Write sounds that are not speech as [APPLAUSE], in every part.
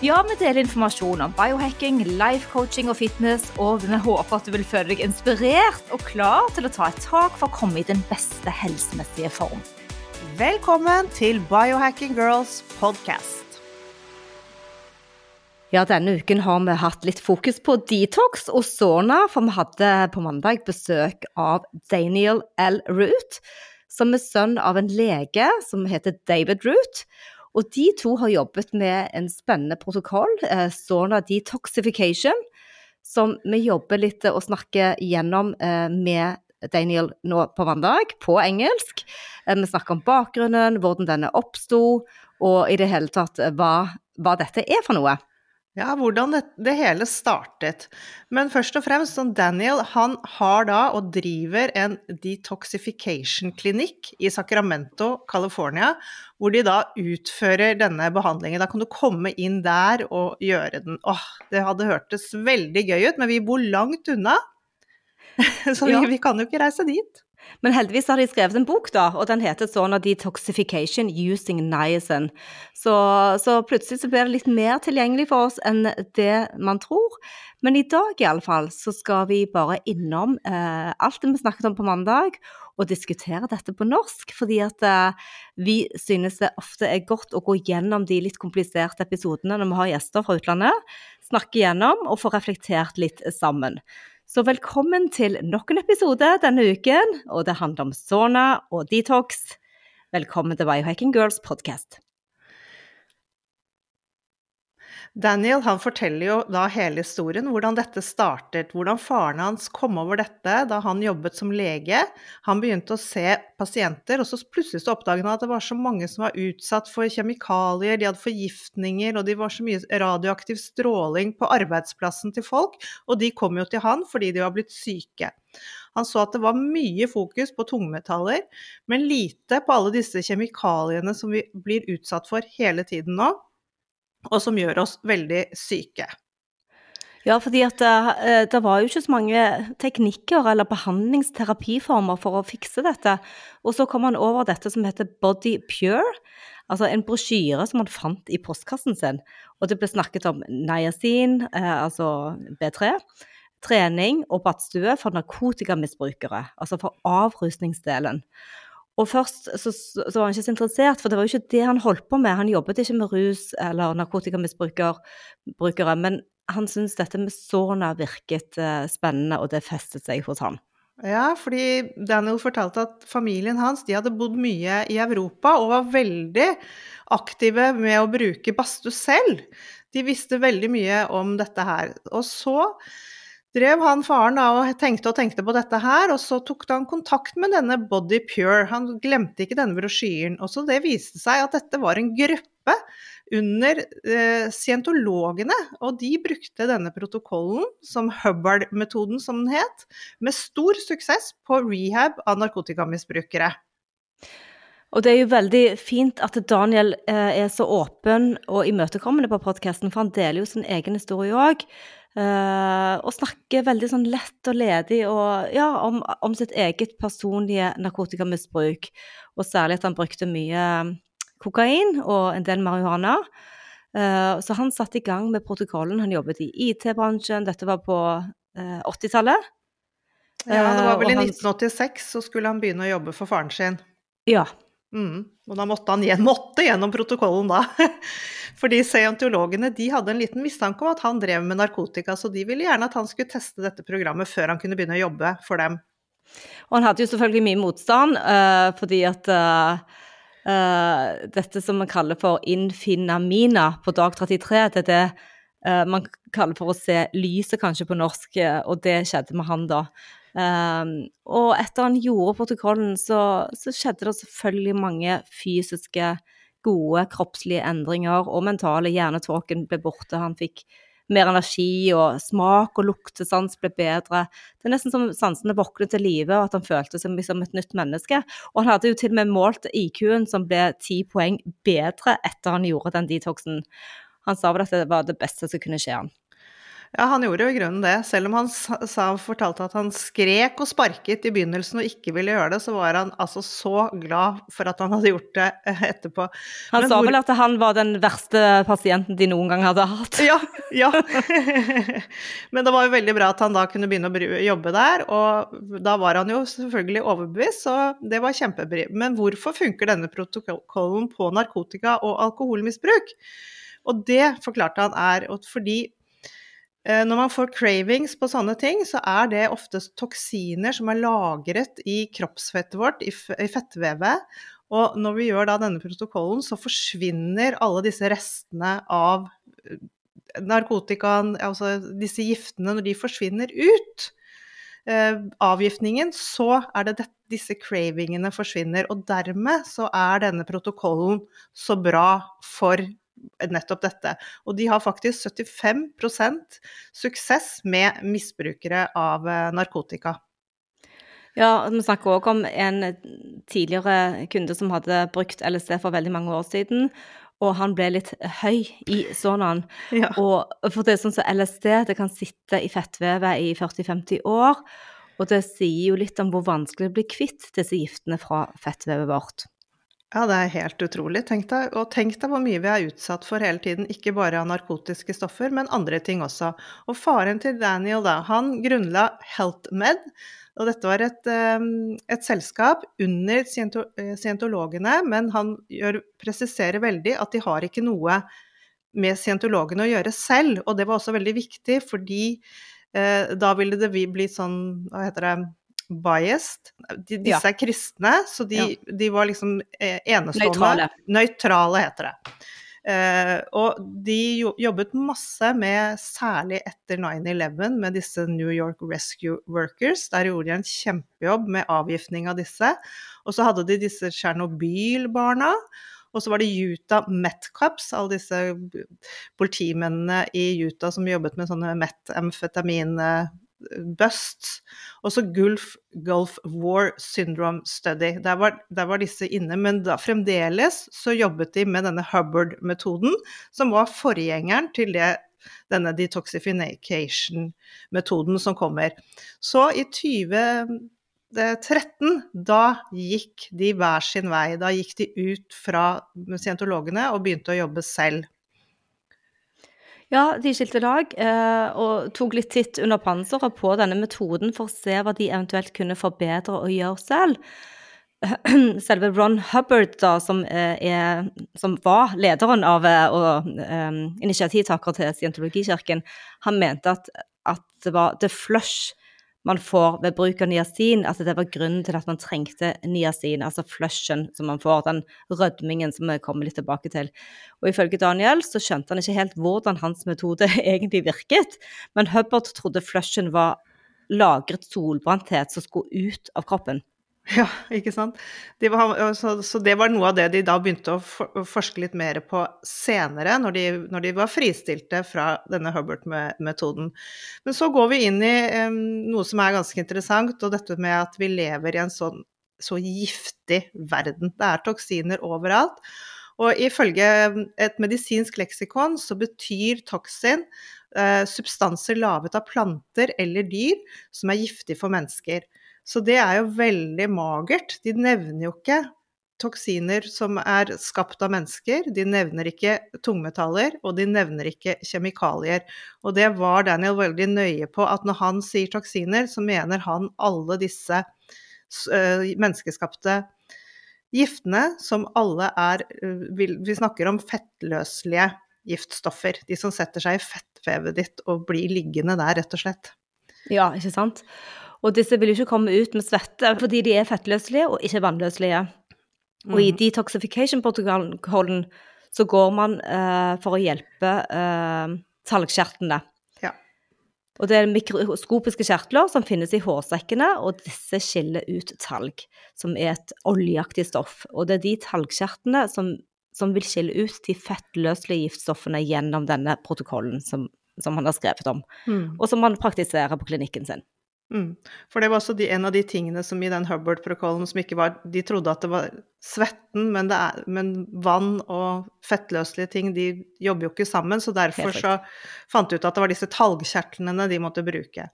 Ja, vi deler informasjon om biohacking, life coaching og fitness, og vi håper at du vil føle deg inspirert og klar til å ta et tak for å komme i den beste helsemessige form. Velkommen til Biohacking Girls podcast. Ja, denne uken har vi hatt litt fokus på detox og sauna, for vi hadde på mandag besøk av Daniel L. Root, som er sønn av en lege som heter David Root. Og de to har jobbet med en spennende protokoll, eh, sauna detoxification, som vi jobber litt og snakker gjennom eh, med Daniel nå på mandag, på engelsk. Eh, vi snakker om bakgrunnen, hvordan denne oppsto, og i det hele tatt hva, hva dette er for noe. Ja, hvordan det, det, hele startet. Men først og fremst, Daniel han har da og driver en detoxification-klinikk i Sacramento, California, hvor de da utfører denne behandlingen. Da kan du komme inn der og gjøre den. Åh, det hadde hørtes veldig gøy ut, men vi bor langt unna, [LAUGHS] så vi, ja. vi kan jo ikke reise dit. Men heldigvis har de skrevet en bok, da, og den heter sånn Detoxification Using Niacin. Så, så, plutselig så blir det litt mer tilgjengelig for oss enn det man tror. Men i dag i alle fall så skal vi bare innom eh, alt det vi snakket om på mandag, og diskutere dette på norsk. Fordi at eh, vi synes det ofte er godt å gå gjennom de litt kompliserte episodene når vi har gjester fra utlandet. Snakke gjennom og få reflektert litt sammen. Så velkommen til nok en episode denne uken, og det handler om sauna og detox. Velkommen til Biohacking Girls podcast. Daniel han forteller jo da hele historien, hvordan dette startet, hvordan faren hans kom over dette da han jobbet som lege. Han begynte å se pasienter, og så plutselig så oppdaget han at det var så mange som var utsatt for kjemikalier, de hadde forgiftninger, og det var så mye radioaktiv stråling på arbeidsplassen til folk, og de kom jo til han fordi de var blitt syke. Han så at det var mye fokus på tungmetaller, men lite på alle disse kjemikaliene som vi blir utsatt for hele tiden nå og som gjør oss veldig syke. Ja, fordi at det, eh, det, var jo ikke så mange teknikker eller behandlingsterapiformer for å fikse dette. Og så kom han over dette som heter Body Pure, altså en brosjyre som han fant i postkassen sin. Og det ble snakket om niacin, eh, altså B3, trening og badstue for narkotikamisbrukere, altså for avrusningsdelen. Og først så, så, var han ikke så interessert, for det var jo ikke det han holdt på med. Han jobbet ikke med rus eller narkotikamisbrukere, men han syntes dette med sauna virket uh, spennende, og det festet seg hos han. Ja, fordi Daniel fortalte at familien hans de hadde bodd mye i Europa og var veldig aktive med å bruke badstue selv. De visste veldig mye om dette her. Og så drev han faren da og tenkte og tenkte på dette her, og så tok han kontakt med denne Body Pure. Han glemte ikke denne brosjyren. Og så det viste seg at dette var en gruppe under eh, scientologene, og de brukte denne protokollen, som Hubbard-metoden som den het, med stor suksess på rehab av narkotikamisbrukere. Og det er jo veldig fint at Daniel eh, er så åpen og imøtekommende på podkasten, for han deler jo sin egen historie òg. Uh, og snakker veldig sånn lett og ledig og, ja, om, om, sitt eget personlige narkotikamisbruk. Og særlig at han brukte mye kokain og en del marihuana. Uh, så han satte i gang med protokollen. Han jobbet i IT-bransjen. Dette var på uh, 80-tallet. Ja, det var vel i 1986 så skulle han begynne å jobbe for faren sin. Ja. Mm. Og da måtte han igjen, [LAUGHS] måtte gjennom protokollen da. [LAUGHS] Fordi scientologene de hadde en liten mistanke om at han drev med narkotika, så de ville gjerne at han skulle teste dette programmet før han kunne begynne å jobbe for dem. Og han hadde jo selvfølgelig mye motstand, uh, fordi at uh, uh, dette som man kaller for infinamina på dag 33, det er det man kaller for å se lyset, kanskje på norsk, og det skjedde med han da. Um, og etter han gjorde protokollen, så, så, skjedde det selvfølgelig mange fysiske, gode kroppslige endringer, og mentale hjernetåken ble borte. Han fikk mer energi, og smak og luktesans ble bedre. Det er nesten som sansene våknet til live, og at han følte seg som et nytt menneske. Og han hadde jo til og med målt IQ-en, som ble ti poeng bedre etter han gjorde den detoxen. Han sa vel at det var det beste som kunne skje han. Ja, han gjorde jo i grunnen det. Selv om han sa, fortalte at han skrek og sparket i begynnelsen og ikke ville gjøre det, så var han altså så glad for at han hadde gjort det eh, etterpå. Han Men sa hvor... vel at han var den verste pasienten de noen gang hadde hatt? Ja, ja. [LAUGHS] Men det var jo veldig bra at han da kunne begynne å jobbe der, og da var han jo selvfølgelig overbevist, så det var kjempebra. Men hvorfor funker denne protokollen på narkotika og alkoholmisbruk? Og det forklarte han er fordi Eh, når man får cravings på sånne ting, så er det oftest toksiner som er lagret i kroppsfettet vårt, i fettvevet. Og når vi gjør da denne protokollen, så forsvinner alle disse restene av eh, narkotikaen, altså disse giftene, når de forsvinner ut. Eh, avgiftningen, så er det, dette, disse cravingene forsvinner. Og dermed så er denne protokollen så bra for nettopp dette. Og de har faktisk 75% suksess med misbrukere av eh, narkotika. Ja, vi snakker òg om en tidligere kunde som hadde brukt LSD for veldig mange år siden. Og han ble litt høy i sånn. Ja. Og for det er sånn som LSD, det kan sitte i fettvevet i 40-50 år. Og det sier jo litt om hvor vanskelig det blir kvitt disse giftene fra fettvevet vårt. Ja, det er helt utrolig. Tenk deg, og tenk deg hvor mye vi er utsatt for hele tiden. Ikke bare av narkotiske stoffer, men andre ting også. Og faren til Daniel, da, han grunnla HealthMed. Og dette var et, et selskap under scientologene, men han gjør, presiserer veldig at de har ikke noe med scientologene å gjøre selv. Og det var også veldig viktig, fordi eh, da ville det bli sånn, hva heter det biased. De, disse ja. er kristne, så de, ja. de var liksom eh, enestående. Nøytrale. Nøytrale, heter det. Uh, og de jobbet masse med, særlig etter 9-11, med disse New York Rescue Workers. Der gjorde de en kjempejobb med avgiftning av disse. Og så hadde de disse Tsjernobyl-barna. Og så var det Utah Metcups, alle disse politimennene i Utah som jobbet med sånne metamfetamin busts. Også Gulf, Gulf War Syndrome Study. Der var, der var, disse inne. Men da, fremdeles så jobbet de med denne Hubbard-metoden, som var forgjengeren til det, denne detoxification-metoden som kommer. Så i 2013, da gikk de hver sin vei. Da gikk de ut fra scientologene og begynte å jobbe selv. Ja, de skilte lag eh, og tok litt titt under panseret på denne metoden for å se hva de eventuelt kunne forbedre og gjøre selv. [CLEARS THROAT] Selve Ron Hubbard, da, som, eh, er, som var lederen av eh, og um, initiativtaker til Scientologikirken, han mente at, at det var the flush man får ved bruk av niacin, Altså det var grunnen til at man trengte niacin, altså flushen som man får, den rødmingen som vi kommer litt tilbake til. Og ifølge Daniel så skjønte han ikke helt hvordan hans metode [LAUGHS] egentlig virket, men Hubbard trodde flushen var lagret solbrenthet som skulle ut av kroppen. [LAUGHS] Ja, ikke sant. De var, så, så, det var noe av det de da begynte å forske litt mer på senere, når de, når de var fristilte fra denne Hubbard-metoden. Men så går vi inn i um, noe som er ganske interessant, og dette med at vi lever i en sånn så giftig verden. Det er toksiner overalt. Og ifølge et medisinsk leksikon så betyr toksin eh, substanser laget av planter eller dyr som er giftige for mennesker. Så det er jo veldig magert. De nevner jo ikke toksiner som er skapt av mennesker, de nevner ikke tungmetaller, og de nevner ikke kjemikalier. Og det var Daniel veldig nøye på, at når han sier toksiner, så mener han alle disse menneskeskapte giftene som alle er Vi snakker om fettløselige giftstoffer. De som setter seg i fettvevet ditt og blir liggende der, rett og slett. Ja, ikke sant. Og disse vil jo ikke komme ut med svette fordi de er fettløselige og ikke vannløselige. Mm. Og i mm. detoxification-protokollen så går man uh, for å hjelpe uh, talgkjertlene. Ja. Og det er mikroskopiske kjertler som finnes i hårsekkene, og disse skiller ut talg, som er et oljeaktig stoff. Og det er de talgkjertlene som, som vil skille ut de fettløselige giftstoffene gjennom denne protokollen som som han har skrevet om, Mm. og som han praktiserer på klinikken sin. Mm. For det var også de, en av de tingene som i den Hubbard-prokollen som ikke var De trodde at det var svetten, men, det er, men vann og fettløselige ting, de jobber jo ikke sammen, så derfor så fant de ut at det var disse talgkjertlene de måtte bruke.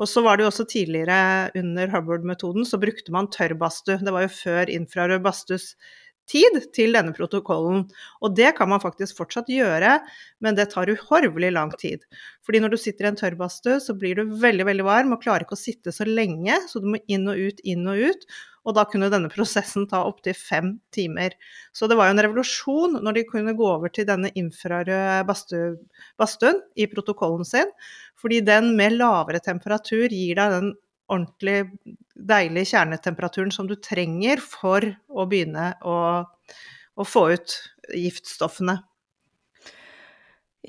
Og så var det jo også tidligere, under Hubbard-metoden, så brukte man tørrbadstue. Det var jo før infrarød badstus tid til denne protokollen. Og det kan man faktisk fortsatt gjøre, men det tar uhorvelig lang tid. Fordi når du sitter i en tørrbadstue, så blir du veldig, veldig varm og klarer ikke å sitte så lenge, så du må inn og ut, inn og ut. Og da kunne denne [LAUGHS] prosessen ta opptil fem timer. Så det var jo en revolusjon når de kunne gå over til denne infrarøde badstuen i protokollen sin, fordi den med lavere temperatur gir deg den ordentlig deilig kjernetemperaturen som du trenger for å begynne å, å få ut giftstoffene.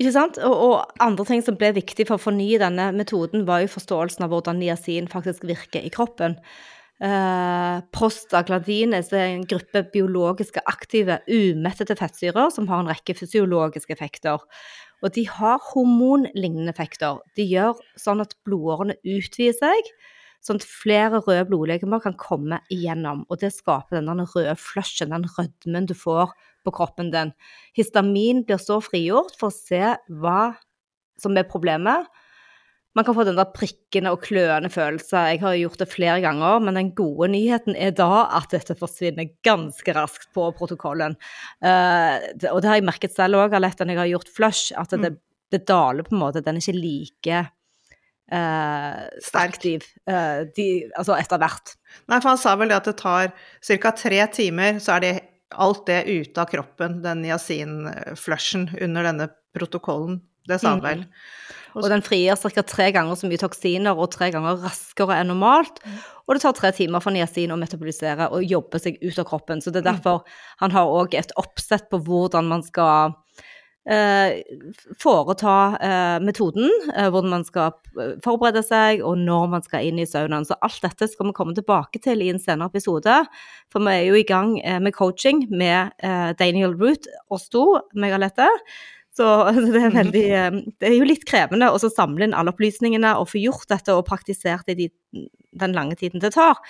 Ikke sant? Og, og andre ting som ble viktig for å fornye denne metoden, var jo forståelsen av hvordan niacin faktisk virker i kroppen. Eh, prostaglandines er en gruppe biologiske aktive, umettede fettsyrer som har en rekke fysiologiske effekter. Og de har hormonlignende effekter. De gjør sånn at blodårene utvider seg, sånn at flere røde blodlegemer kan komme igjennom. Og det skaper denne røde flushen, den rødmen du får på kroppen din. Histamin blir så frigjort for å se hva som er problemet. Man kan få den der prikkende og kløende følelse. Jeg har gjort det flere ganger, men den gode nyheten er da at dette forsvinner ganske raskt på protokollen. Uh, og det har jeg merket selv òg, Alette, når jeg har gjort flush, at det, det daler på en måte. Den er ikke like eh, aktiv eh, de, altså etter hvert. Nei, for han sa vel det at det tar ca. tre timer, så er det alt det ute av kroppen, den niacin-flushen under denne protokollen. Det sa han Mm. vel. Og den frigjør ca. tre ganger så mye toksiner og tre ganger raskere enn normalt. Og det tar tre timer for niacin å metabolisere og jobbe seg ut av kroppen. Så det er derfor han har òg et oppsett på hvordan man skal foreta eh, metoden, eh, hvordan man skal eh, forberede seg, og når man skal inn i saunaen. Så alt dette skal vi komme tilbake til i en senere episode. For vi er jo i gang eh, med coaching med eh, Daniel Root, oss to, meg og Lette. [LAUGHS] Så det er veldig eh, Det er jo litt krevende å samle inn alle opplysningene og få gjort dette og praktisert det i de, den lange tiden det tar.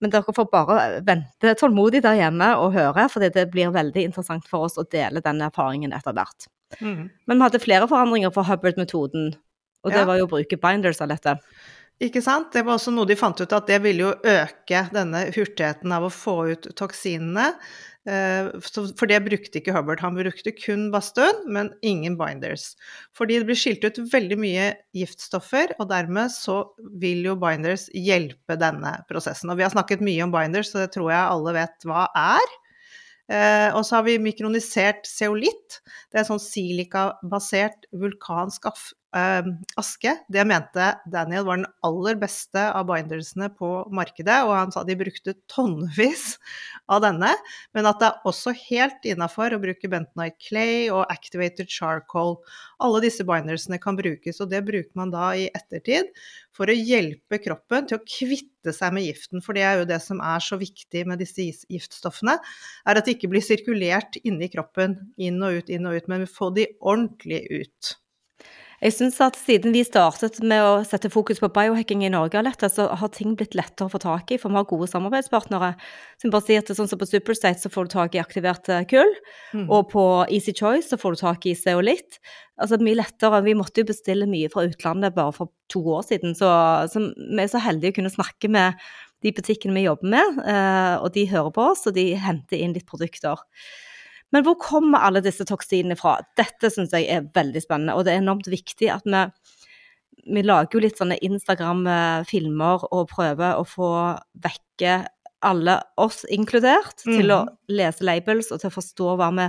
Men dere får bare vente tålmodig der hjemme og høre, for det blir veldig interessant for oss å dele den erfaringen etter hvert. Mm. Men vi hadde flere forandringer for Hubbard-metoden, og det Ja. var jo å bruke binders av dette. Ikke sant? Det var også noe de fant ut at det ville jo øke denne hurtigheten av å få ut toksinene. Eh, For det brukte ikke Hubbard. Han brukte kun badstuen, men ingen binders. Fordi det blir skilt ut veldig mye giftstoffer, og dermed så vil jo binders hjelpe denne prosessen. Og vi har snakket mye om binders, så det tror jeg alle vet hva er. Eh, og så har vi mikronisert zeolitt. Det er sånn silikabasert vulkansk eh, aske. Det mente Daniel var den aller beste av bindersene på markedet, og han sa de brukte tonnevis av denne. Men at det er også helt innafor å bruke bentonite clay og activated charcoal. Alle disse bindersene kan brukes, og det bruker man da i ettertid for å hjelpe kroppen til å kvitte seg med giften. For det er jo det som er så viktig med disse giftstoffene, er at de ikke blir sirkulert inni kroppen, inn og ut, inn og ut, men får de ordentlig ut. Jeg synes at siden vi startet med å sette fokus på biohacking i Norge, lettere, så har ting blitt lettere å få tak i, for vi har gode samarbeidspartnere. Som bare sier at sånn som På Superstate så får du tak i aktivert eh, kull, Mm. og på Easy Choice så får du tak i zeolitt. Altså mye lettere. Vi måtte jo bestille mye fra utlandet bare for to år siden, så, så vi er så heldige å kunne snakke med de butikkene vi jobber med, eh, og de hører på oss, og de henter inn litt produkter. Men hvor kommer alle disse toksinene fra? Dette syns jeg er veldig spennende, og det er enormt viktig at vi vi lager jo litt sånne Instagram-filmer og prøver å få vekke alle, oss inkludert, til å lese labels og til å forstå hva vi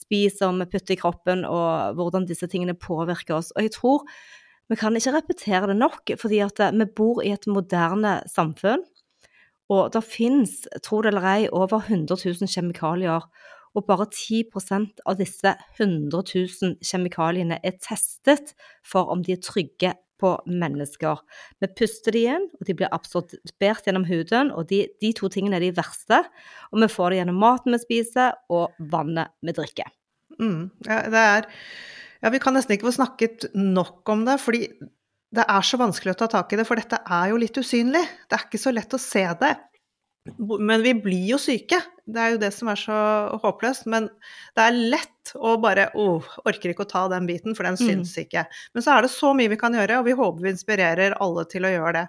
spiser, vi putter i kroppen, og hvordan disse tingene påvirker oss. Og jeg tror vi kan ikke repetere det nok, fordi at eh, vi bor i et moderne samfunn, og det finnes, tro det eller ei, over 100 000 kjemikalier. Og bare 10% av disse 100 000 kjemikaliene er testet for om de er trygge på mennesker. Vi puster de inn, og de blir absorbert gjennom huden, og de, de to tingene er de verste. Og vi får det gjennom maten vi spiser, og vannet vi drikker. Mm. Ja, det er Ja, vi kan nesten ikke få snakket nok om det, fordi det er så vanskelig å ta tak i det, for dette er jo litt usynlig. Det er ikke så lett å se det. Men vi blir jo syke, det er jo det som er så håpløst. Men det er lett å bare oh, orker ikke å ta den biten, for den syns ikke. Men så er det så mye vi kan gjøre, og vi håper vi inspirerer alle til å gjøre det.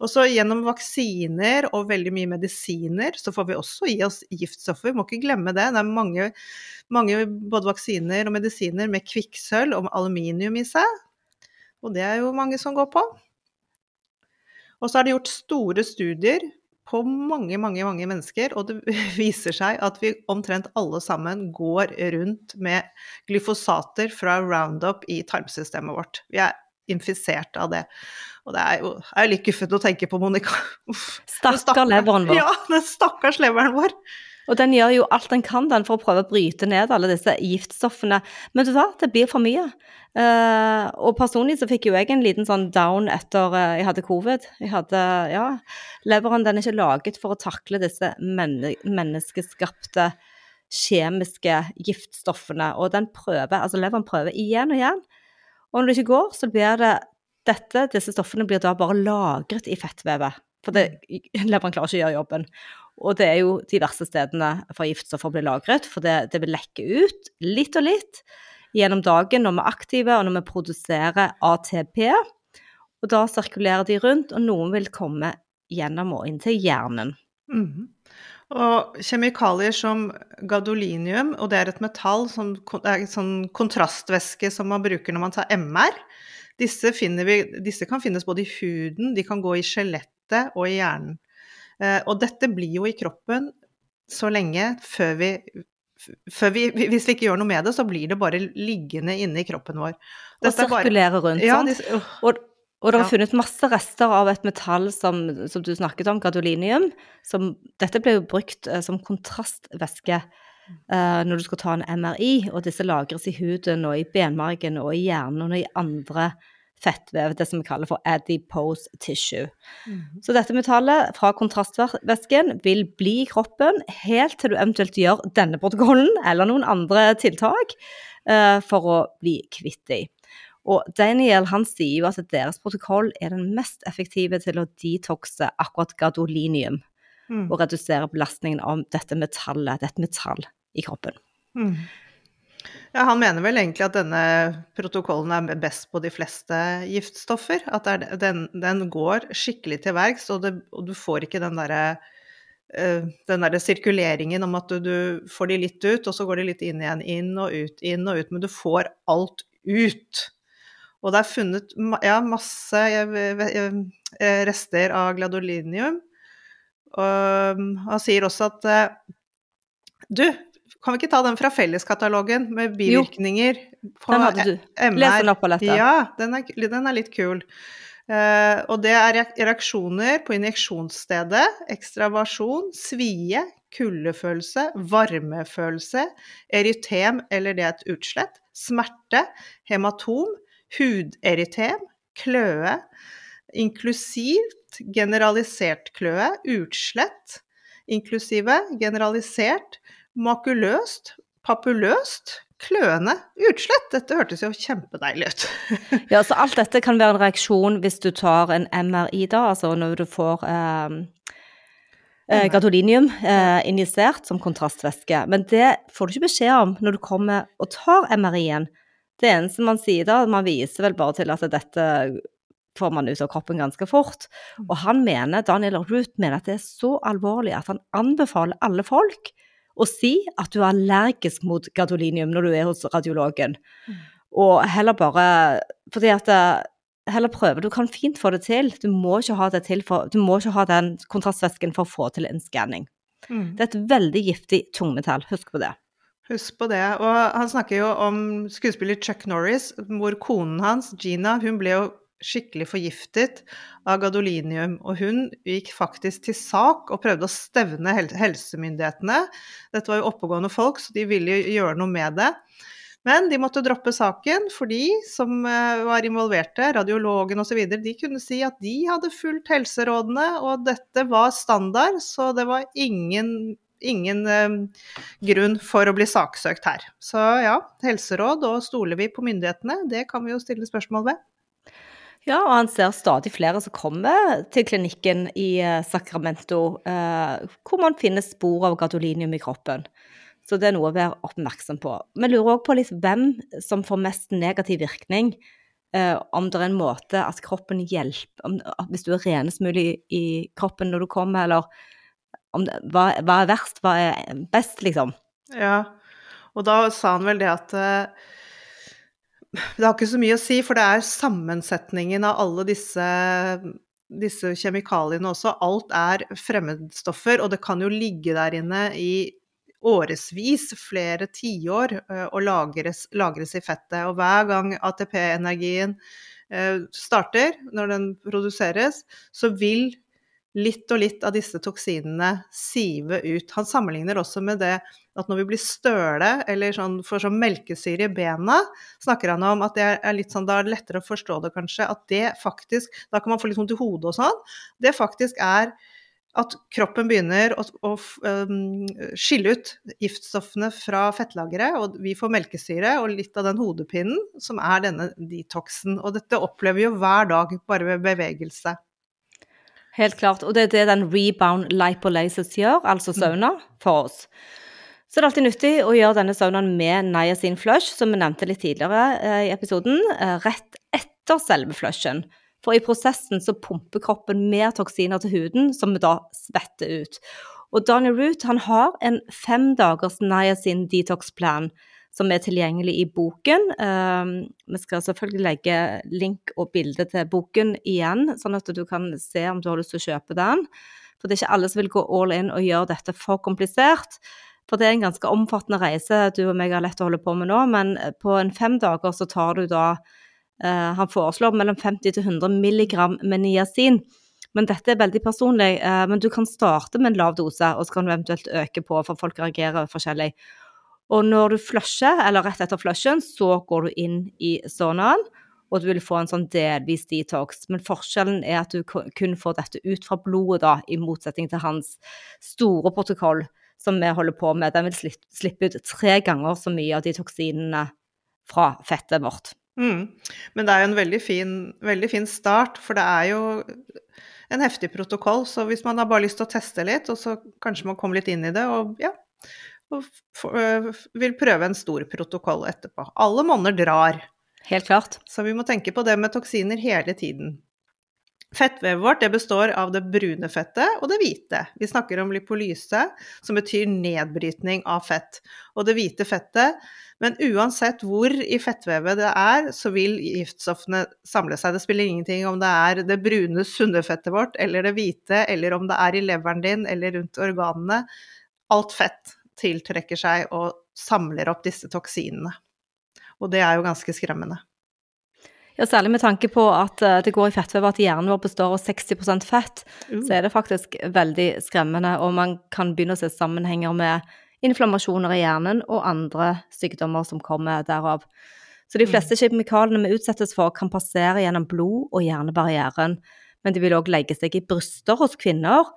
Og så gjennom vaksiner og veldig mye medisiner, så får vi også i oss giftstoffer. Vi må ikke glemme det. Det er mange, mange både vaksiner og medisiner med kvikksølv og aluminium i seg. Og det er jo mange som går på. Og så er det gjort store studier på mange, mange, mange mennesker, og det [LAUGHS] viser seg at vi omtrent alle sammen går rundt med glyfosater fra Roundup i tarmsystemet vårt. Vi er infisert av det. Og det er jo er litt guffent å tenke på, Monica. [LAUGHS] stakkars leveren vår. Ja, den stakkars leveren vår. Og den gjør jo alt den kan den, for å prøve å bryte ned alle disse giftstoffene. Men du vet, det blir for mye. Uh, og personlig så fikk jo jeg en liten sånn down etter uh, jeg hadde covid. Jeg hadde, ja, Leveren den er ikke laget for å takle disse men menneskeskapte kjemiske giftstoffene. Og den prøver, altså leveren prøver igjen og igjen. Og når det ikke går, så blir det dette, disse stoffene blir da bare lagret i fettvevet. For det, leveren klarer ikke å gjøre jobben. Og det er jo de verste stedene for giftstoffer blir lagret, for det, det vil lekke ut litt og litt gjennom dagen når vi er aktive, og når vi produserer ATP. Og da sirkulerer de rundt, og noen vil komme gjennom og inn til hjernen. Mm. Og kjemikalier som gadolinium, og det er et metall som er en sånn kontrastvæske som man bruker når man tar MR, disse, vi, disse kan finnes både i huden, de kan gå i skjelettet og i hjernen. Eh, og dette blir jo i kroppen så lenge før vi, før vi, Hvis vi ikke gjør noe med det, så blir det bare liggende inne i kroppen vår. Dette og sirkulere rundt, ja. De, uh, og, og det er ja. funnet masse rester av et metall som, som du snakket om, gadolinium. Som, dette ble jo brukt uh, som kontrastvæske uh, når du skal ta en MRI, og disse lagres i huden og i benmargen og i hjernen og i andre fettvev, det som vi kaller for adipose tissue. Mm. Så dette metallet fra kontrastvæsken vil bli i kroppen helt til du eventuelt gjør denne protokollen eller noen andre tiltak uh, for å bli kvitt dem. Og Daniel han sier jo at deres protokoll er den mest effektive til å detoxe akkurat gadolinium. Mm. Og redusere belastningen av dette metallet, dette metall i kroppen. Mm. Ja, han mener vel egentlig at denne protokollen er best på de fleste giftstoffer. At den, den, går skikkelig til verks, og, og, du får ikke den derre uh, den der sirkuleringen om at du, du, får de litt ut, og så går de litt inn igjen. Inn og ut, inn og ut. Men du får alt ut. Og det er funnet ja, masse rester av gladolinium. Og han sier også at du, kan vi ikke ta den fra felleskatalogen med bivirkninger? Jo, den hadde du. Les den opp på dette. Ja, den er, den er litt kul. Uh, og det er reaksjoner på injeksjonsstedet, ekstravasjon, svie, kuldefølelse, varmefølelse, erytem eller det er et utslett, smerte, hematom, huderytem, kløe, inklusivt generalisert kløe, utslett, inklusive generalisert, makuløst, papuløst, kløende utslett. Dette hørtes jo kjempedeilig ut. ja, så alt dette kan være en reaksjon hvis du tar en MRI, da, altså når du får eh, eh, eh, injisert som kontrastvæske. Men det får du ikke beskjed om når du kommer og tar MRI-en. Det eneste man sier da, man viser vel bare til at dette får man ut av kroppen ganske fort. Mm. Og han mener, Daniel Ruth mener at det er så alvorlig at han anbefaler alle folk og si at du er allergisk mot gadolinium når du er hos radiologen. Mm. Og heller bare Fordi at eh, Heller prøve. Du kan fint få det til. Du må ikke ha, det for, du må ikke ha den kontrastvæsken for å få til en skanning. Mm. Det er et veldig giftig tungmetall. Husk på det. Husk på det. Og han snakker jo om skuespiller Chuck Norris, hvor konen hans, Gina, hun ble jo skikkelig forgiftet av gadolinium. Og hun gikk faktisk til sak og prøvde å stevne helsemyndighetene. Dette var jo oppegående folk, så de ville gjøre noe med det. Men de måtte droppe saken, for de som eh, var involverte, radiologen osv., de kunne si at de hadde fulgt helserådene, og dette var standard, så det var ingen ingen eh, grunn for å bli saksøkt her. Så ja, helseråd og stoler vi på myndighetene? Det kan vi jo stille spørsmål ved. Ja, og han ser stadig flere som kommer til klinikken i eh, Sacramento, eh, hvor man finner spor av gadolinium i kroppen. Så det er noe å være oppmerksom på. Vi lurer òg på litt hvem som får mest negativ virkning. Eh, om det er en måte at kroppen hjelper om, Hvis du er renest mulig i kroppen når du kommer, eller det, hva, hva, er verst, hva er best, liksom? Ja, og da sa han vel det at uh, det har ikke så mye å si, for det er sammensetningen av alle disse, disse kjemikaliene også. Alt er fremmedstoffer, og det kan jo ligge der inne i årevis, flere tiår, eh, og lagres, lagres, i fettet. Og hver gang ATP-energien eh, starter, når den produseres, så vil litt og litt av disse toksinene sive ut. Han sammenligner også med det at når vi blir støle eller sånn, får sånn melkesyre i bena, snakker han om at det er litt sånn, da er det lettere å forstå det kanskje, at det faktisk Da kan man få litt vondt i hodet og sånn. Det faktisk er at kroppen begynner å, å um, skille ut giftstoffene fra fettlageret, og vi får melkesyre og litt av den hodepinnen som er denne detoxen. Og dette opplever vi jo hver dag, bare ved bevegelse. Helt klart. Og det er det den rebound lipolysis gjør, altså mm. sauna, for oss. Så det er alltid nyttig å gjøre denne saunaen med niacin flush, som vi nevnte litt tidligere eh, i episoden, eh, rett etter selve flushen. For i prosessen så pumper kroppen mer toksiner til huden, som vi da svetter ut. Og Daniel Root han har en fem dagers niacin detox-plan som er tilgjengelig i boken. Um, vi skal selvfølgelig legge link og bilde til boken igjen, sånn at du kan se om du har lyst til å kjøpe den. For det er ikke alle som vil gå all in og gjøre dette for komplisert. For det er en ganske omfattende reise du og meg har lett å holde på med nå, men på en fem dager så tar du da eh, Han foreslår mellom 50 til 100 milligram med niacin. Men dette er veldig personlig. Eh, men du kan starte med en lav dose, og så kan du eventuelt øke på, for folk reagerer forskjellig. Og når du flusher, eller rett etter flushen, så går du inn i sonaen, og du vil få en sånn delvis detox. Men forskjellen er at du kun får dette ut fra blodet, da, i motsetning til hans store protokoll som vi holder på med. Den vil slippe ut tre ganger så mye av de toksinene fra fettet vårt. Mm. Men det er jo en veldig fin, veldig fin start, for det er jo en heftig protokoll. Så hvis man har bare lyst til å teste litt, og så kanskje man kommer litt inn i det, og ja, og øh, vil prøve en stor protokoll etterpå. Alle monner drar. Helt klart. Så vi må tenke på det med toksiner hele tiden. Fettvevet vårt består av det brune fettet og det hvite. Vi snakker om lipolyse, som betyr nedbrytning av fett. Og det hvite fettet Men uansett hvor i fettvevet det er, så vil giftstoffene samle seg. Det spiller ingenting om det er det brune, sunne fettet vårt eller det hvite, eller om det er i leveren din eller rundt organene. Alt fett tiltrekker seg og samler opp disse toksinene. Og det er jo ganske skremmende. Ja, Særlig med tanke på at eh, det går i fettvev at hjernen vår består av 60% fett, uh. så er det faktisk veldig skremmende. Og man kan begynne å se sammenhenger med inflammasjoner i hjernen og andre sykdommer som kommer derav. Så de mm. fleste kjemikaliene vi utsettes for, kan passere gjennom blod og hjernebarrieren. Men de vil òg legge seg i bryster hos kvinner,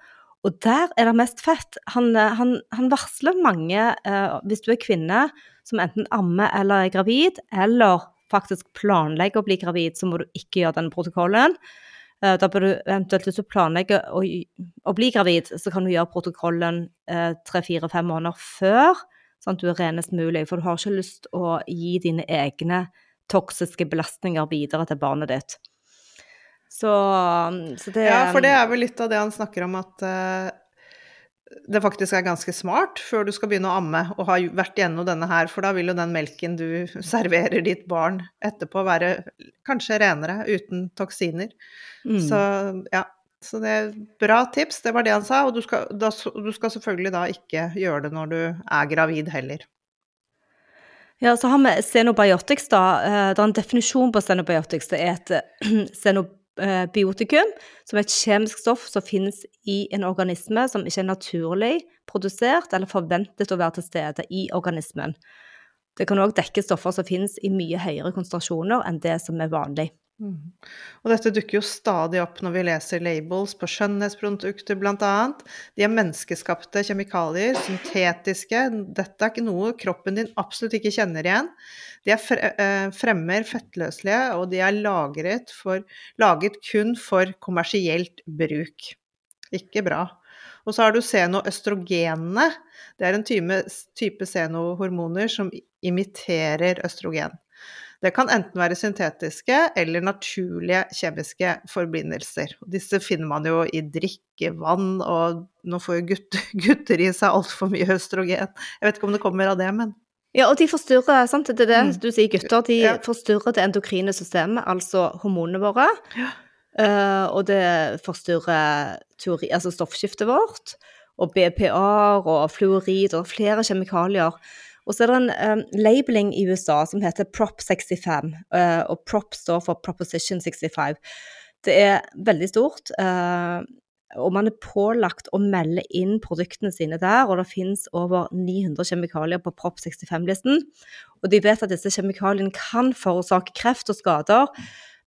og der er det mest fett. Han, eh, han, han varsler mange, eh, hvis du er kvinne som enten ammer eller er gravid, eller faktisk planlegger å bli gravid, så må du ikke gjøre denne protokollen. Eh, da bør du eventuelt, hvis du planlegger å, å, bli gravid, så kan du gjøre protokollen eh, tre-fire-fem måneder før, sånn at du er renest mulig. For du har ikke lyst å gi dine egne toksiske belastninger videre til barnet ditt. Så, så, det Ja, for det er vel litt av det han snakker om at uh, det faktisk er ganske smart før du skal begynne å amme og ha vært gjennom denne her, for da vil jo den melken du [LAUGHS] serverer ditt barn etterpå være kanskje renere, uten toksiner. Mm. Så ja. Så det er bra tips, det var det han sa. Og du skal, da, du skal selvfølgelig da ikke gjøre det når du er gravid heller. Ja, så har vi Xenobiotics, da. Eh, det er en definisjon på Xenobiotics. Det er et [CLEARS THROAT] biotikum, som er et kjemisk stoff som finnes i en organisme som ikke er naturlig produsert eller forventet å være til stede i organismen. Det kan òg dekke stoffer som finnes i mye høyere konsentrasjoner enn det som er vanlig Mm. Og dette dukker jo stadig opp når vi leser labels på skjønnhetsprodukter bl.a. De er menneskeskapte kjemikalier, syntetiske. Dette er ikke noe kroppen din absolutt ikke kjenner igjen. De er eh, fremmer fettløselige, og de er lagret, for, laget kun for kommersielt bruk. Ikke bra. Og så har du senoøstrogenene. Det er en type, type senohormoner som imiterer østrogen. Det kan enten være syntetiske eller naturlige kjemiske forbindelser. Disse finner man jo i drikkevann, og nå får jo gutter, [LAUGHS] gutter i seg altfor mye østrogen. Jeg vet ikke om det kommer av det, men ja, og de forstyrrer, sant? det er det mm. du sier, gutter, de ja. forstyrrer det endokrine systemet, altså hormonene våre. Ja. Uh, og det forstyrrer teori, altså stoffskiftet vårt, og BPA-er og fluorid og flere kjemikalier og så er det en um, labeling i USA som heter Prop 65, uh, og Prop står for Proposition 65. Det er veldig stort, uh, og man er pålagt å melde inn produktene sine der, og det finnes over 900 kjemikalier på Prop 65-listen. Og de vet at disse kjemikaliene kan forårsake kreft og skader.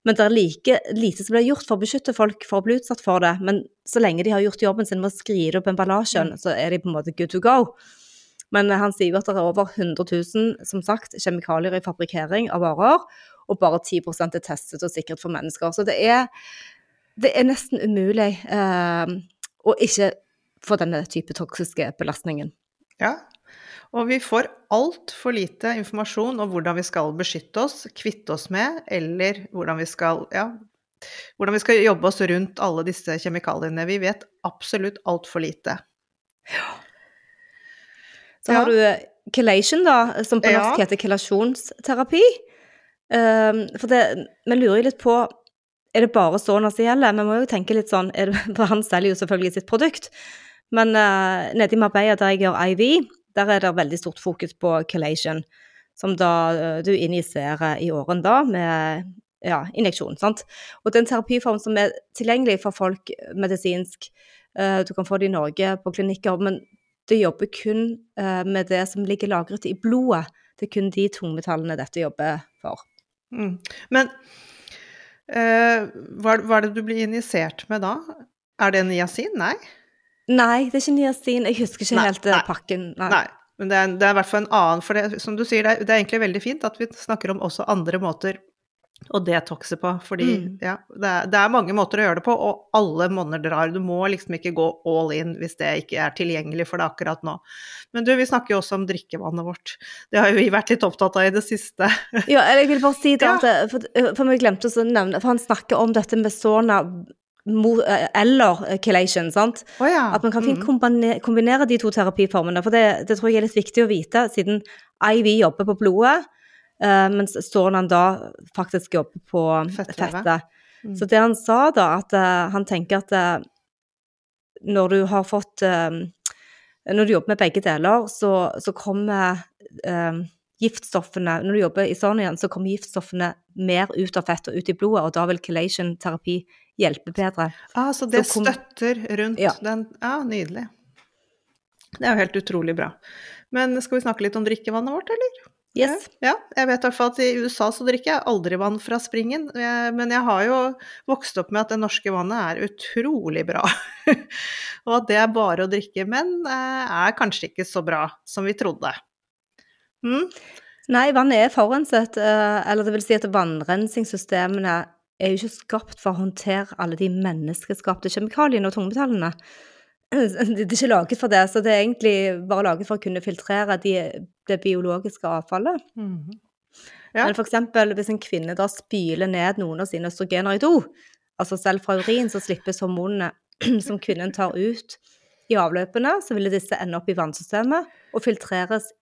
Men det er like lite som blir gjort for å beskytte folk for å bli utsatt for det. Men så lenge de har gjort jobben sin med å skrive opp emballasjen, mm. så er de på en måte good to go. Men han sier jo at det er over 100 000 som sagt, kjemikalier i fabrikkering av varer, og bare 10 er testet og sikret for mennesker. Så det er, det er nesten umulig eh, å ikke få denne type toksiske belastningen. Ja, og vi får altfor lite informasjon om hvordan vi skal beskytte oss, kvitte oss med, eller hvordan vi skal, ja, hvordan vi skal jobbe oss rundt alle disse kjemikaliene. Vi vet absolutt altfor lite. Ja. Så har du chelation, da, som på norsk heter kelasjonsterapi. Um, for det, vi lurer jo litt på er det bare sånn det gjelder? Vi må jo tenke litt sånn, det, [LAUGHS] for han selger jo selvfølgelig sitt produkt. Men uh, nede i Marbella, der jeg gjør IV, der er det veldig stort fokus på chelation. Som da uh, du injiserer i åren da med ja, injeksjon. sant? Og det er en terapiform som er tilgjengelig for folk medisinsk. Uh, du kan få det i Norge på klinikker, men det jobber kun uh, med det som ligger lagret i blodet. Det er kun de tungmetallene dette jobber for. Mm. Men uh, hva, hva, er det du blir injisert med da? Er det niacin? Nei? Nei, det er ikke niacin. Jeg husker ikke nei, helt eh, nei. pakken. Nei. nei. Men det er, det er, i hvert fall en annen, for det, som du sier, det er, det er egentlig veldig fint at vi snakker om også andre måter å detoxe på. Fordi mm. ja, det er, det er, mange måter å gjøre det på, og alle monner drar. Du må liksom ikke gå all in hvis det ikke er tilgjengelig for deg akkurat nå. Men du, vi snakker jo også om drikkevannet vårt. Det har jo vi vært litt opptatt av i det siste. [LAUGHS] ja, jeg vil bare si det, ja. for, for vi glemte å nevne, for han snakker om dette med sauna eh, eller chelation, sant. Oh, ja. At man kan fint kombinere, kombinere de to terapiformene. For det, det, tror jeg er litt viktig å vite, siden IV jobber på blodet Uh, mens han da faktisk jobber på fettet. Mm. Så det han sa da, at uh, han tenker at uh, når du har fått Når du jobber med begge deler, så, så kommer giftstoffene Når du jobber i sånn igjen, så kommer giftstoffene mer ut av fettet og ut i blodet, og da vil chelation-terapi hjelpe bedre. Ah, så det så kom, støtter rundt ja. den Ja, nydelig. Det er jo helt utrolig bra. Men skal vi snakke litt om drikkevannet vårt, eller? Yes. Ja, jeg vet i hvert fall at i USA så drikker jeg aldri vann fra springen, men jeg har jo vokst opp med at det norske vannet er utrolig bra. [LAUGHS] og at det er bare å drikke, men eh, er kanskje ikke så bra som vi trodde. Mm? Nei, vannet er forurenset, eh, eller det vil si at vannrensingssystemene er jo ikke skapt for å håndtere alle de menneskeskapte kjemikaliene og tungmetallene. [CLEARS THROAT] Det er ikke laget for det, så det er egentlig bare laget for å kunne filtrere de, det biologiske avfallet. Mm -hmm. ja. Men eksempel hvis en kvinne da spyler ned noen av sine østrogener i do, altså selv fra urin, så slippes hormonene [CLEARS THROAT] som kvinnen tar ut i avløpene, så ville disse ende opp i vannsystemet og filtreres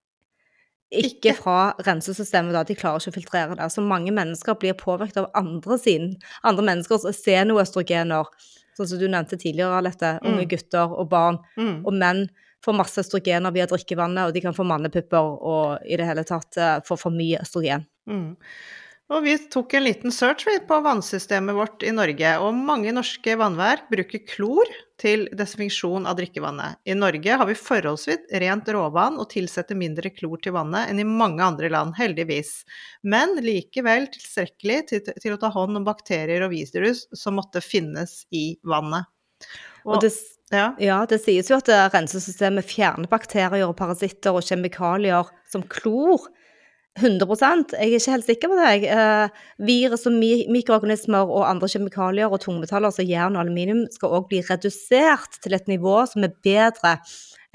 ikke fra rensesystemet, da. De klarer ikke å filtrere det. Så mange mennesker blir påvirket av andre, sin, andre menneskers senoøstrogener sånn som du nevnte tidligere, Alette, unge mm. gutter og barn mm. og menn får masse østrogener via drikkevannet, og de kan få mannepupper og i det hele tatt uh, få for mye østrogen. Mm. Og vi tok en liten search på vannsystemet vårt i Norge, og mange norske vannverk bruker klor til desinfeksjon av drikkevannet. I Norge har vi forholdsvis rent råvann og tilsetter mindre klor til vannet enn i mange andre land, heldigvis. Men likevel tilstrekkelig til, til å ta hånd om bakterier og virus som måtte finnes i vannet. Og, og det, ja. ja. det sies jo at rensesystemet fjerner bakterier og parasitter og kjemikalier som klor 100% Jeg er ikke helt sikker på det. Eh, virus og mi mikroorganismer og andre kjemikalier og tungmetaller som jern og aluminium skal også bli redusert til et nivå som er bedre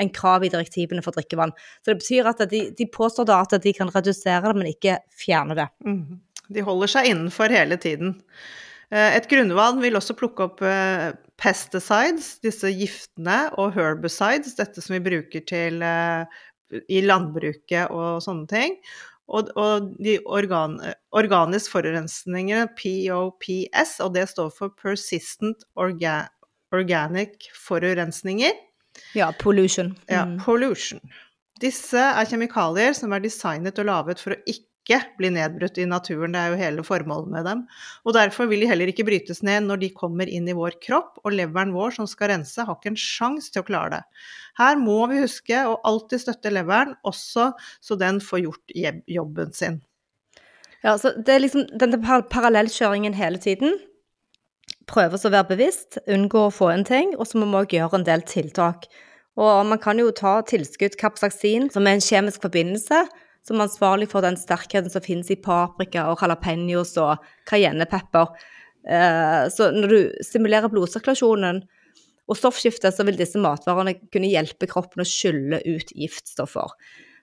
enn krav i direktivene for drikkevann. Så det betyr at de, de påstår da at de kan redusere det, men ikke fjerne det. Mm. De holder seg innenfor hele tiden. Eh, et grunnvann vil også plukke opp eh, pesticides, disse giftene, og herbicides, dette som vi bruker til eh, i landbruket og sånne ting. Og, og de organ, organisk forurensningene, POPS, og det står for Persistent orga, Organic Forurensninger. Ja, pollution. Mm. Ja, pollution. Disse er kjemikalier som er designet og laget for å ikke bli nedbrutt i naturen, det er jo hele formålet med dem. Og derfor vil de heller ikke brytes ned når de kommer inn i vår kropp, og leveren vår som skal rense, har ikke en sjanse til å klare det. Her må vi huske å alltid støtte leveren, også så den får gjort jobben sin. Ja, så det er liksom denne parallellkjøringen hele tiden. Prøve å være bevisst, unngå å få en ting, og så må vi òg gjøre en del tiltak. Og man kan jo ta tilskudd kapsaksin, som er en kjemisk forbindelse, som er ansvarlig for den sterkheten som finnes i paprika og jalapeños og cayennepepper. Eh, så når du stimulerer blodsirkulasjonen, og stoffskiftet, så vil disse matvarene kunne hjelpe kroppen å skylle ut giftstoffer.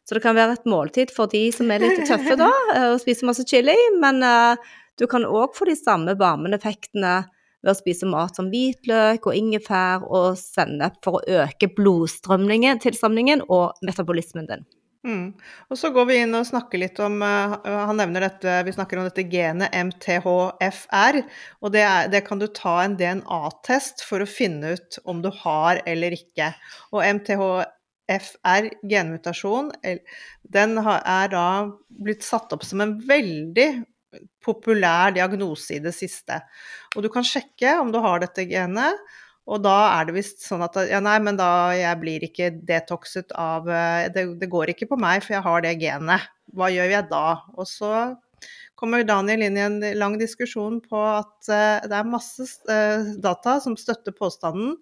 Så det kan være et måltid for de som er litt tøffe da, eh, og spiser masse chili, men uh, du kan òg få de samme varmende effektene ved å spise mat som hvitløk og ingefær og sennep for å øke blodstrømningen, tilstrømningen og metabolismen din. Mm. Og så går vi inn og snakker litt om uh, Han nevner dette, vi snakker om dette genet MTHFR. Og det, er, det kan du ta en DNA-test for å finne ut om du har eller ikke. Og MTHFR, genmutasjon, den er da blitt satt opp som en veldig populær diagnose i det siste. Og du kan sjekke om du har dette genet. Og da er det visst sånn at ja, nei, men da jeg blir ikke detoxet av eh, det, det, går ikke på meg, for jeg har det genet. Hva gjør jeg da? Og så kommer Daniel inn i en lang diskusjon på at uh, det er masse uh, data som støtter påstanden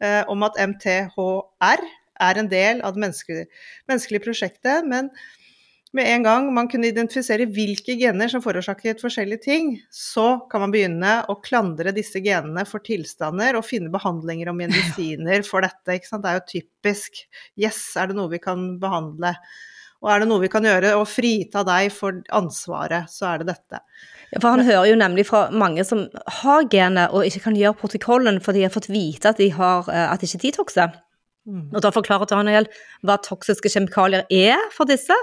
uh, om at MTHR er en del av det menneskelige, menneskelige prosjektet. men med en gang man kunne identifisere hvilke gener som forårsaket forskjellige ting, så kan man begynne å klandre disse genene for tilstander og finne behandlinger og medisiner for dette. Det er jo typisk. Yes, er det noe vi kan behandle? Og er det noe vi kan gjøre og frita deg for ansvaret, så er det dette. Ja, for han hører jo nemlig fra mange som har genet og ikke kan gjøre protokollen fordi de har fått vite at de, har, eh, at de ikke tokser. Mm. Og da forklarer Daniel hva toksiske kjemikalier er for disse.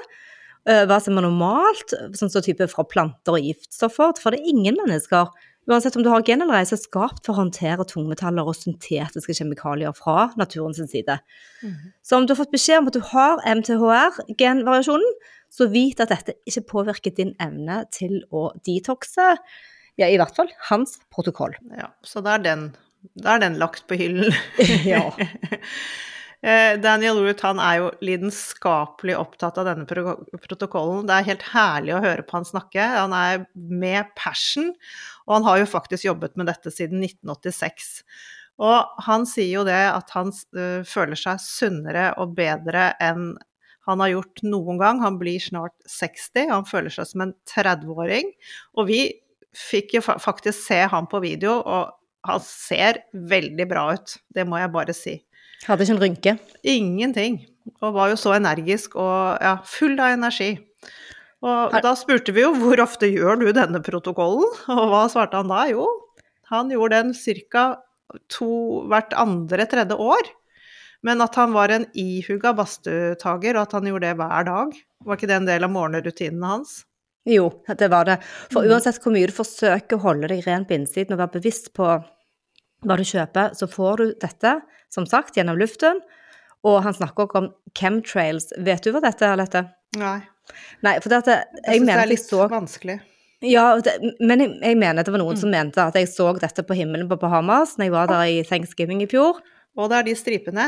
Eh, hva som er normalt, sånn som type fra planter og giftstoffer. For det er ingen mennesker, uansett om du har gen eller ei, som er skapt for å håndtere tungmetaller og syntetiske kjemikalier fra naturens side. Mm. Så om du har fått beskjed om at du har MTHR-genvariasjonen, så vit at dette ikke påvirker din evne til å detoxe. Ja, i hvert fall hans protokoll. Ja, så da er den, da er den lagt på hyllen. [LAUGHS] ja. [LAUGHS] Eh, Daniel Root han er jo lidenskapelig opptatt av denne protokollen. Det er helt herlig å høre på han snakke. Han er med passion, og han har jo faktisk jobbet med dette siden 1986. Og han sier jo det at han uh, føler seg sunnere og bedre enn han har gjort noen gang. Han blir snart 60, han føler seg som en 30-åring. Og vi fikk jo faktisk se han på video, og han ser veldig bra ut. Det må jeg bare si. Hadde ikke en rynke? Ingenting. Og var jo så energisk og ja, full av energi. Og da spurte vi jo hvor ofte gjør du denne protokollen, og hva svarte han da? Jo, han gjorde den ca. hvert andre-tredje år. Men at han var en ihuga badstuetager, og at han gjorde det hver dag. Var ikke det en del av morgenrutinene hans? Jo, det var det. For mm. uansett hvor mye du forsøker å holde deg ren på innsiden og være bevisst på hva du kjøper, så får du dette, som sagt, gjennom luften. Og han snakker også om chemtrails. Vet du hva dette er, Lette? Nei. Nei, for dette, jeg, jeg synes det er litt så... vanskelig. Ja, det, men jeg, jeg mener det var noen Mm. som mente at jeg så dette på himmelen på Bahamas når jeg var der i Thanksgiving i fjor. Og det er de stripene.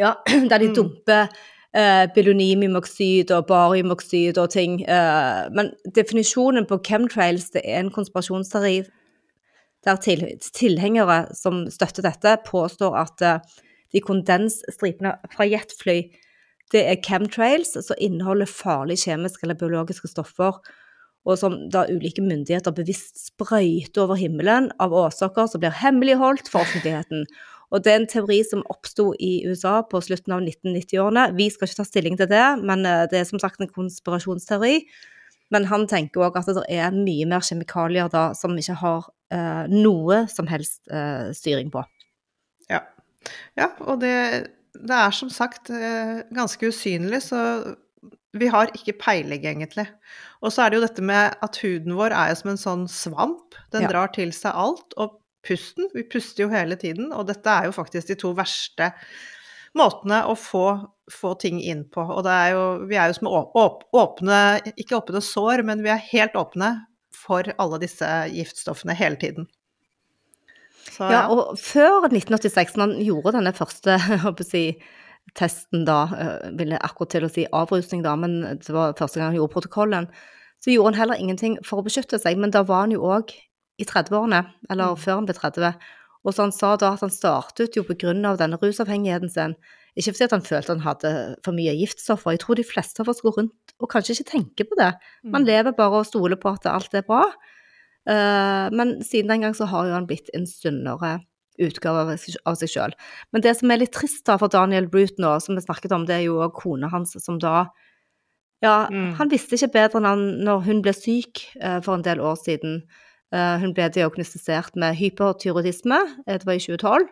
Ja, [CLEARS THROAT] der de Mm. dumper eh, belonimimoksid og bariumoksid og ting. Eh, men definisjonen på chemtrails det er en konspirasjonsteori der til, tilhengere som støtter dette, påstår at eh, de kondensstripene fra jetfly det er chemtrails som inneholder farlige kjemiske eller biologiske stoffer, og som da ulike myndigheter bevisst sprøyter over himmelen av årsaker som blir hemmeligholdt for offentligheten. Og det er en teori som oppsto i USA på slutten av 1990-årene. Vi skal ikke ta stilling til det, men eh, det er som sagt en konspirasjonsteori. Men han tenker òg at det er mye mer kjemikalier da som ikke har eh, noe som helst eh, styring på. Ja. og det, det er som sagt eh, ganske usynlig, så vi har ikke peiling, egentlig. Og så er det jo dette med at huden vår er jo som en sånn svamp. Den Ja. drar til seg alt. Og pusten, vi puster jo hele tiden, og dette er jo faktisk de to verste måtene å få, få ting inn på. Og det er jo, vi er jo som åp, åpne, ikke åpne sår, men vi er helt åpne for alle disse giftstoffene hele tiden. Så, Ja, og før 1986, når han gjorde denne første [LAUGHS] jeg si, testen da, vil ville akkurat til å si avrusning da, men det var første gang han gjorde protokollen, så gjorde han heller ingenting for å beskytte seg, men da var han jo òg i 30-årene, eller Mm. før han ble 30. Og så han sa da at han startet jo på grunn av denne rusavhengigheten sin, ikke fordi han følte han hadde for mye giftstoffer, jeg tror de fleste av oss går rundt og kanskje ikke tenker på det. Man Mm. lever bare og stoler på at alt er bra. Eh, men siden den gang så har jo han blitt en sunnere utgave av seg- sjøl. Men det som er litt trist da for Daniel Brute nå, som vi snakket om, det er jo kona hans som da Ja, Mm. han visste ikke bedre enn han når hun ble syk eh, for en del år siden. Eh, hun ble diagnostisert med hypertyroidisme, det var i 2012.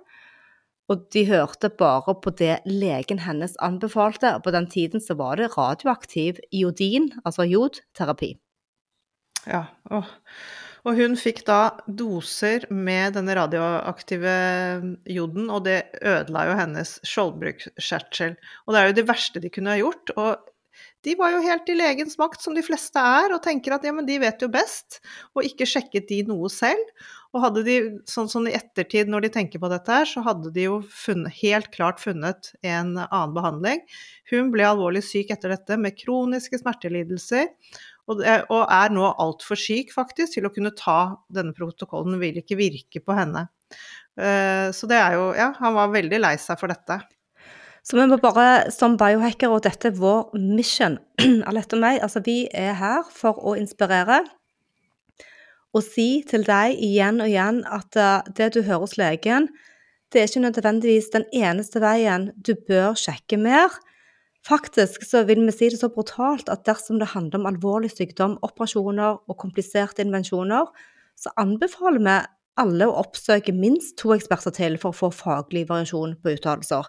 Og de hørte bare på det legen hennes anbefalte, og på den tiden så var det radioaktiv iodin, altså jodterapi. Ja, og, og hun fikk da doser med denne radioaktive joden, og det ødela jo hennes skjoldbruskkjertel. Og det er jo det verste de kunne ha gjort. Og de var jo helt i legens makt, som de fleste er, og tenker at ja, men de vet jo best, og ikke sjekket de noe selv. Og hadde de, sånn som i ettertid, når de tenker på dette her, så hadde de jo funnet, helt klart funnet en annen behandling. Hun ble alvorlig syk etter dette med kroniske smertelidelser. Og, og er nå altfor syk faktisk til å kunne ta denne protokollen, vil ikke virke på henne. Eh, Så det er jo Ja, han var veldig lei seg for dette. Så vi må bare, som biohacker, og dette er vår mission, [CLEARS THROAT] Alette og meg, altså vi er her for å inspirere og si til deg igjen og igjen at eh, det du hører hos legen, det er ikke nødvendigvis den eneste veien. Du bør sjekke mer. Faktisk så vil vi si det så brutalt at dersom det handler om alvorlig sykdom, operasjoner og kompliserte invensjoner, så anbefaler vi alle å oppsøke minst to eksperter til for å få faglig variasjon på uttalelser.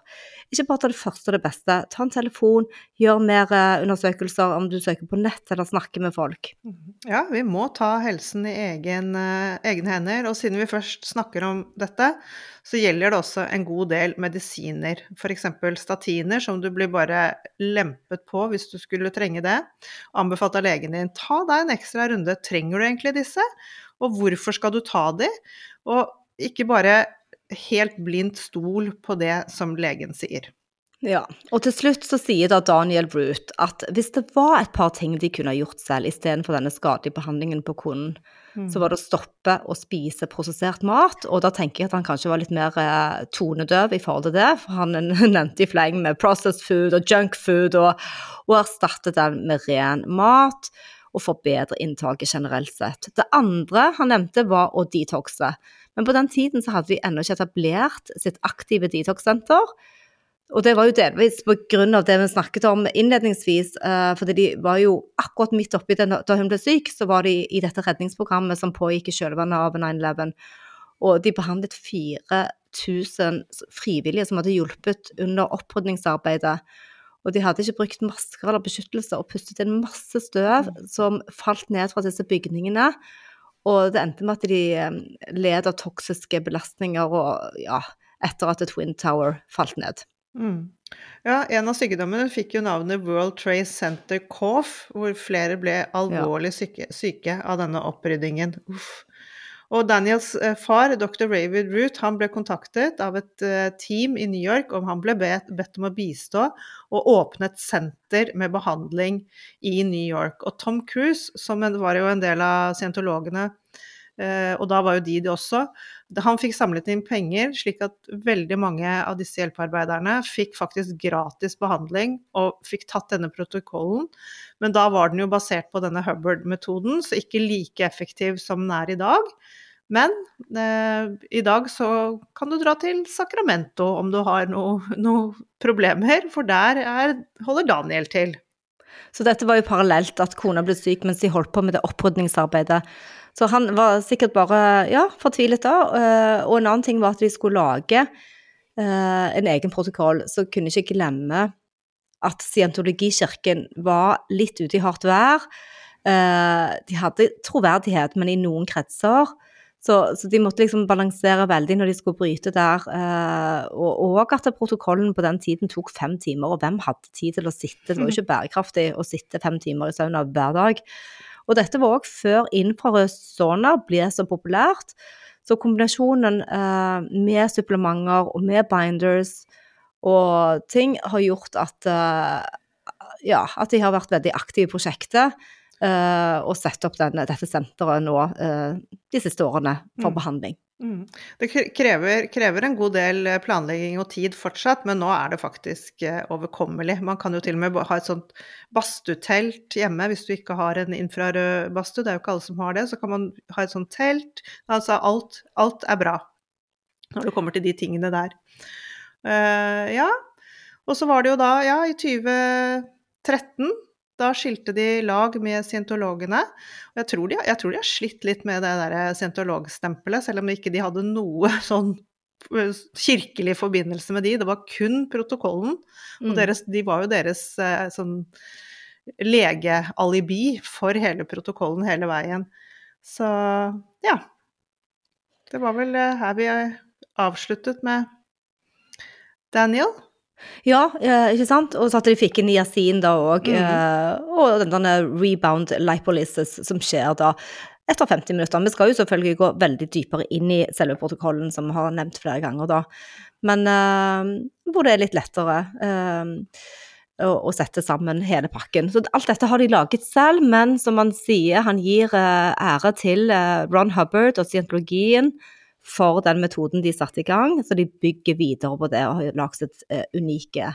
Ikke bare ta det første og det beste. Ta en telefon, gjør mer eh, undersøkelser om du søker på nett eller snakker med folk. Ja, vi må ta helsen i egen, eh, hender. Og siden vi først snakker om dette, så gjelder det også en god del medisiner. F.eks. statiner, som du blir bare lempet på hvis du skulle trenge det. Anbefalt av legen din. Ta deg en ekstra runde. Trenger du egentlig disse? Og hvorfor skal du ta de? Og ikke bare helt blindt stol på det som legen sier. Ja, og til slutt så sier da Daniel Brute at hvis det var et par ting de kunne ha gjort selv istedenfor denne skadelige behandlingen på kunden, så var det å stoppe å spise prosessert mat, og da tenker jeg at han kanskje var litt mer eh, tonedøv i forhold til det, for han [LAUGHS] nevnte i fleng med processed food og junk food, og, og erstattet den med ren mat og forbedre inntaket generelt sett. Det andre han nevnte var å detoxe, men på den tiden så hadde vi ennå ikke etablert sitt aktive detox-senter, og det var jo delvis av det vi snakket om innledningsvis, eh, fordi de var jo akkurat midt oppi det da hun ble syk, så var de i dette redningsprogrammet som pågikk i kjølvannet av 9-11. Og de behandlet 4000 frivillige som hadde hjulpet under opprydningsarbeidet. Og de hadde ikke brukt masker eller beskyttelse og pustet inn masse støv som falt ned fra disse bygningene. Og det endte med at de eh, led av toksiske belastninger og, ja, etter at Twin Tower falt ned. Mm. Ja, en av sykdommene fikk jo navnet World Trade Center Cough, hvor flere ble alvorlig syke, syke av denne oppryddingen. Uff. Og Daniels eh, far, dr. Ravid Root, han ble kontaktet av et eh, team i New York om han ble bedt, om å bistå og åpne et senter med behandling i New York. Og Tom Cruise, som var jo en del av scientologene, og da var jo de det også, han fikk samlet inn penger, slik at veldig mange av disse hjelpearbeiderne fikk faktisk gratis behandling og fikk tatt denne protokollen. Men da var den jo basert på denne Hubbard-metoden, så ikke like effektiv som den er i dag. Men eh, i dag så kan du dra til Sacramento om du har [LAUGHS] noen noe problemer, for der er, holder Daniel til. Så dette var jo parallelt at kona ble syk mens de holdt på med det opprydningsarbeidet. Så han var sikkert bare ja, fortvilet da. Eh, og en annen ting var at de skulle lage eh, en egen protokoll, så kunne ikke glemme at scientologikirken var litt ute i hardt vær. Eh, de hadde troverdighet, men i noen kretser. Så, så, de måtte liksom balansere veldig når de skulle bryte der. Eh, og, òg at protokollen på den tiden tok fem timer, og hvem hadde tid til å sitte? Det var jo [LAUGHS] ikke bærekraftig å sitte fem timer i sauna hver dag. Og dette var òg før infrarød sauna ble så populært. Så kombinasjonen eh, med supplementer og med binders og ting har gjort at, eh, ja, at de har vært veldig aktive i prosjektet. Uh, og sette opp denne, dette senteret nå uh, de siste årene for mm. behandling. Mm. Det krever, krever, en god del planlegging og tid fortsatt, men nå er det faktisk overkommelig. Man kan jo til og med ha et sånt badstutelt hjemme hvis du ikke har en infrarød badstue. Det er jo ikke alle som har det. Så kan man ha et sånt telt. Altså alt, alt er bra når det kommer til de tingene der. Uh, ja. Og så var det jo da, ja, i 2013 da skilte de lag med scientologene. Og jeg tror, de, jeg tror de har slitt litt med det der scientologstempelet, selv om ikke de hadde noe [LAUGHS] sånn eh, kirkelig forbindelse med de. Det var kun protokollen. Og mm. deres, de var jo deres eh, sånn legealibi for hele protokollen hele veien. Så ja. Det var vel her vi avsluttet med Daniel? Ja, eh, ikke sant. Og så at de fikk en niacin da òg. Mm. Eh, og denne rebound lipolysis som skjer da etter 50 minutter. Vi skal jo selvfølgelig gå veldig dypere inn i selve protokollen, som vi har nevnt flere ganger da. Men uh, hvor det er litt lettere uh, å, å, sette sammen hele pakken. Så alt dette har de laget selv, men som han sier, han gir uh, ære til Ron Hubbard og scientologien for den metoden de satte i gang, så de bygger videre på det og har laget et uh, unike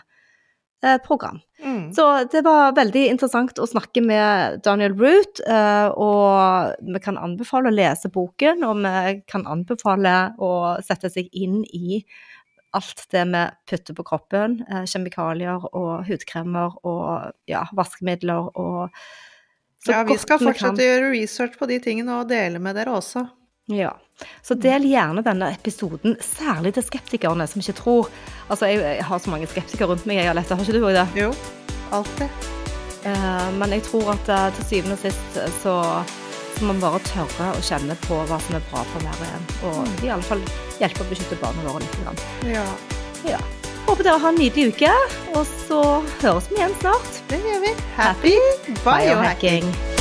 uh, program. Mm. Så det var veldig interessant å snakke med Daniel Root, uh, og vi kan anbefale å lese boken, og vi kan anbefale å sette seg inn i alt det vi putter på kroppen, kjemikalier og hudkremer og ja, vaskemidler og så Ja, vi skal fortsette å gjøre research på de tingene og dele med dere også. Ja. Så del gjerne denne episoden, særlig til skeptikerne som ikke tror Altså, jeg, jeg har så mange skeptikere rundt meg, jeg, Alette. Har ikke du òg det? Jo. Alltid. Uh, men jeg tror at uh, til syvende og sist så, så må man bare tørre å kjenne på hva som er bra for hver og en. Og mm. i alle fall hjelpe å beskytte barna våre litt. Grann. Ja. ja. Håper dere har en nydelig uke, og så høres vi igjen snart. Det gjør vi. Happy, Happy biohacking. biohacking.